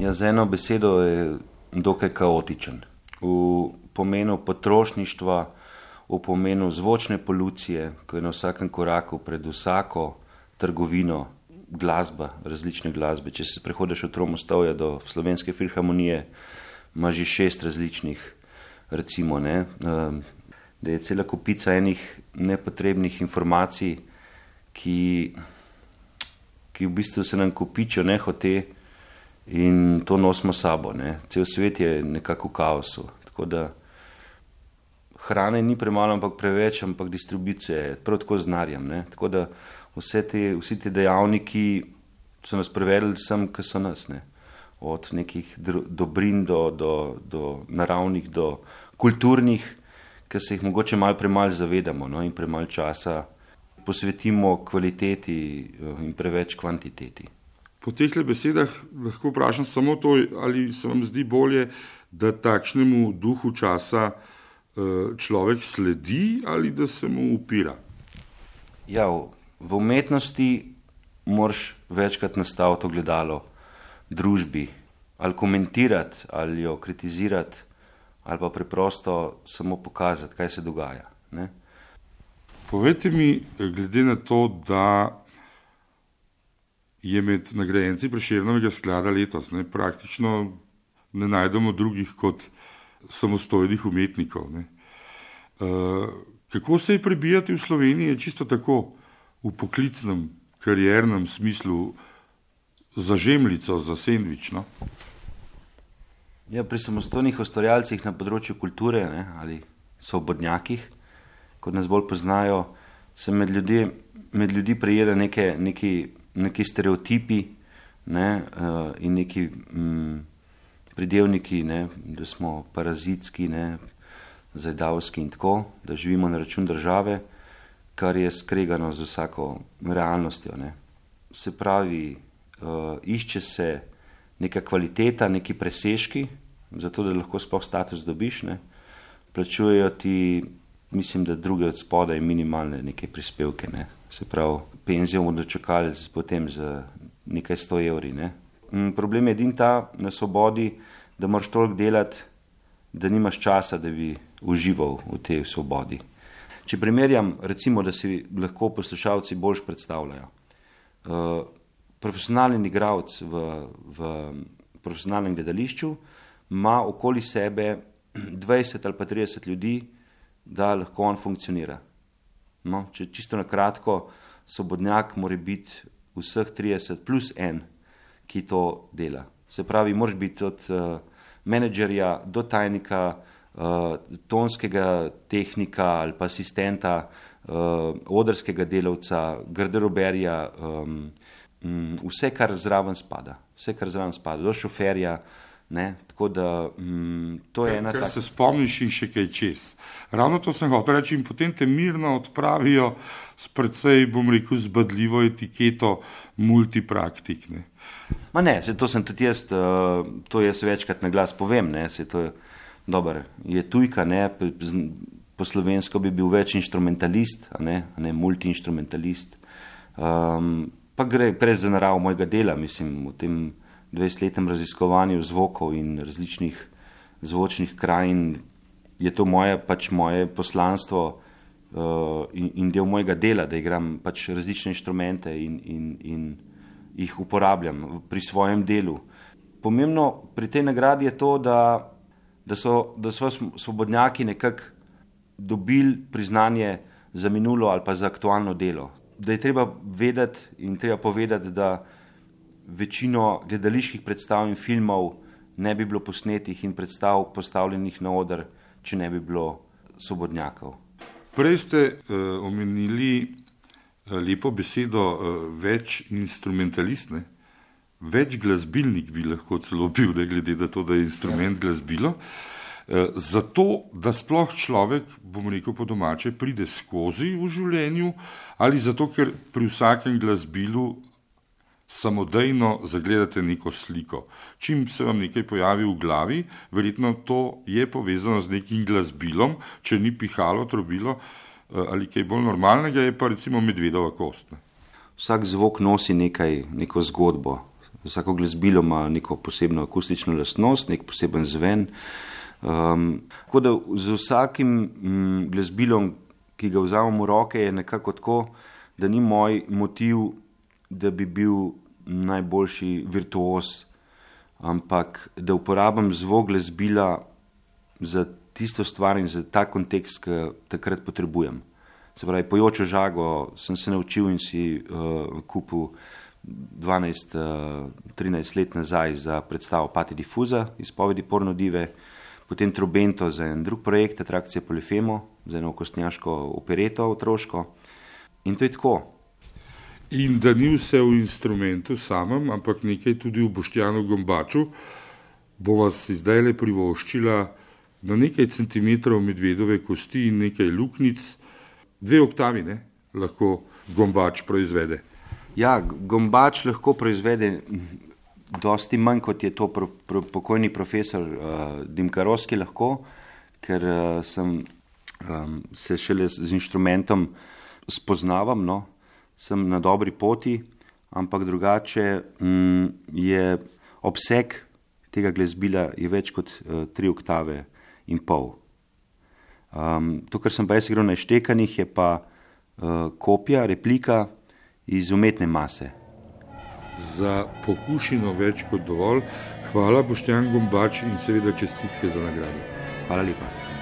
Ja, z eno besedo je dokaj kaotičen. V pomenu potrošništva, v pomenu zvočne polucije, ko je na vsakem koraku pred vsako trgovino glasba, različne glasbe. Če se prehodiš od Tromostovja do Slovenske filharmonije, ima že šest različnih, recimo, ne, um, da je cela kupica enih nepotrebnih informacij, ki, ki v bistvu se nam kupičijo nehote in to nosimo sabo. Ne. Cel svet je nekako v kaosu. Tako da hrane ni premalo, ampak preveč, ampak distribucije je prav tako z narjem. Tako da vse te, vsi ti dejavniki so nas privedli sem, ki so nas. Ne. Od nekih dobrin do, do, do naravnih, do kulturnih, ki se jih mogoče malo premalo zavedamo no, in premalo časa posvetimo kvaliteti eh, in preveč kvantiteti. Po teh besedah lahko vprašam samo to, ali se vam zdi bolje, da takšnemu duhu časa eh, človek sledi ali da se mu upira. Ja, v umetnosti moraš večkrat nastaviti ogledalo družbi, ali komentirati, ali jo kritizirati, ali pa preprosto samo pokazati, kaj se dogaja. Ne? Povejte mi, glede na to, da je med nagrajenci preširnega sklada letos ne, praktično ne najdemo drugih kot samostojnih umetnikov. Ne. Uh, kako se je prebijati v Sloveniji, čisto tako v poklicnem, kariernem smislu, za žemljico, za sendvič? No? Ja, pri samostojnih ustvarjalcih na področju kulture ne, ali svobodnjakih, kot nas bolj poznajo, se med ljudi, med ljudi prijela neke, neki, neki stereotipi ne, uh, in neki. Mm, pridevniki, ne, da smo parazitski, ne, zajdavski in tako, da živimo na račun države, kar je skregano z vsako realnostjo. Ne. Se pravi, uh, išče se neka kvaliteta, neki presežki, zato da lahko sploh status dobiš, ne. plačujejo ti, mislim, da druge od spodaj minimalne neke prispevke. Ne. Se pravi, penzijo bodo čakali potem za nekaj sto evri. Ne. Mm, problem je edin ta na svobodi, da moraš toliko delati, da nimaš časa, da bi užival v tej svobodi. Če primerjam, recimo, da si lahko poslušalci bolj predstavljajo. Uh, profesionalni igralec v, v profesionalnem gledališču ima okoli sebe 20 ali pa 30 ljudi, da lahko on funkcionira. No, če čisto na kratko, svobodnjak mora biti vseh 30 plus en, ki to dela. Se pravi, moraš biti od uh, menedžerja do tajnika, uh, tonskega tehnika ali pa asistenta, uh, odrskega delavca, garderoberja, um, um, vse, kar zraven spada, vse, kar zraven spada, do šoferja. Ne, tako da um, to je ena. Ker se spomniš in še kaj čez. Ravno to sem hotel reči in potem te mirno odpravijo s predvsej, bom rekel, zbadljivo etiketo multipraktik. Ne. Ma ne, se to sem tudi jaz, uh, to jaz večkrat na glas povem, ne, se to je dobro. Je tujka, ne, po slovensko bi bil več instrumentalist, a ne, a ne multiinstrumentalist. Um, pa gre prej za naravo mojega dela, mislim, v tem 20-letnem raziskovanju zvokov in različnih zvočnih krajin je to moje, pač moje poslanstvo uh, in, in del mojega dela, da igram pač različne inštrumente in, in, in jih uporabljam pri svojem delu. Pomembno pri tej nagradi je to, da, da, so, da so svobodnjaki nekako dobili priznanje za minulo ali pa za aktualno delo. Da je treba vedeti in treba povedati, da večino gledaliških predstav in filmov ne bi bilo posnetih in predstav postavljenih na oder, če ne bi bilo svobodnjakov. Prej ste uh, omenili Eh, lepo besedo, eh, več instrumentalist, ne? več glasbilnik bi lahko celo bil, da glede na to, da je instrument ja. glasbilo. Eh, zato, da sploh človek, bom rekel po domače, pride skozi v življenju, ali zato, ker pri vsakem glasbilu samodejno zagledate neko sliko. Čim se vam nekaj pojavi v glavi, verjetno to je povezano z nekim glasbilom, če ni pihalo, trobilo, Eh, ali kaj bolj normalnega, je pa recimo medvedova kost. Ne. Vsak zvok nosi nekaj, neko zgodbo, Vsako glasbilo ima neko posebno akustično lastnost, nek poseben zven. Um, tako da z vsakim m, glasbilom, ki ga vzamem v roke, je nekako tako, da ni moj motiv, da bi bil najboljši virtuos, ampak da uporabim zvok glasbila za tisto stvar in za ta kontekst, ki takrat potrebujem. Se pravi, pojočo žago sem se naučil in si uh, kupil 12-13 uh, let nazaj za predstavo Pati Difuza, izpovedi pornodive, potem Trubento za en drug projekt, Atrakcija Polifemo, za eno kostnjaško opereto otroško. In to je tako. In da ni vse v instrumentu samem, ampak nekaj tudi v Boštjanu Gombaču, bo vas zdaj le privoščila na nekaj centimetrov medvedove kosti in nekaj luknic, dve oktavi, ne? lahko Gombač proizvede. Ja, Gombač lahko proizvede dosti manj, kot je to pro, pro, pokojni profesor uh, Dimkarovski lahko, ker uh, sem um, se šele z inštrumentom spoznavam, no, sem na dobri poti, ampak drugače mm, je obseg tega glasbila je več kot uh, tri oktave in pol. Um, to, kar sem pa jaz igral na štekanih, je pa uh, kopija, replika iz umetne mase. Za pokušino več kot dovolj. Hvala, Boštjan Gombač in seveda čestitke za nagrado. Hvala lepa.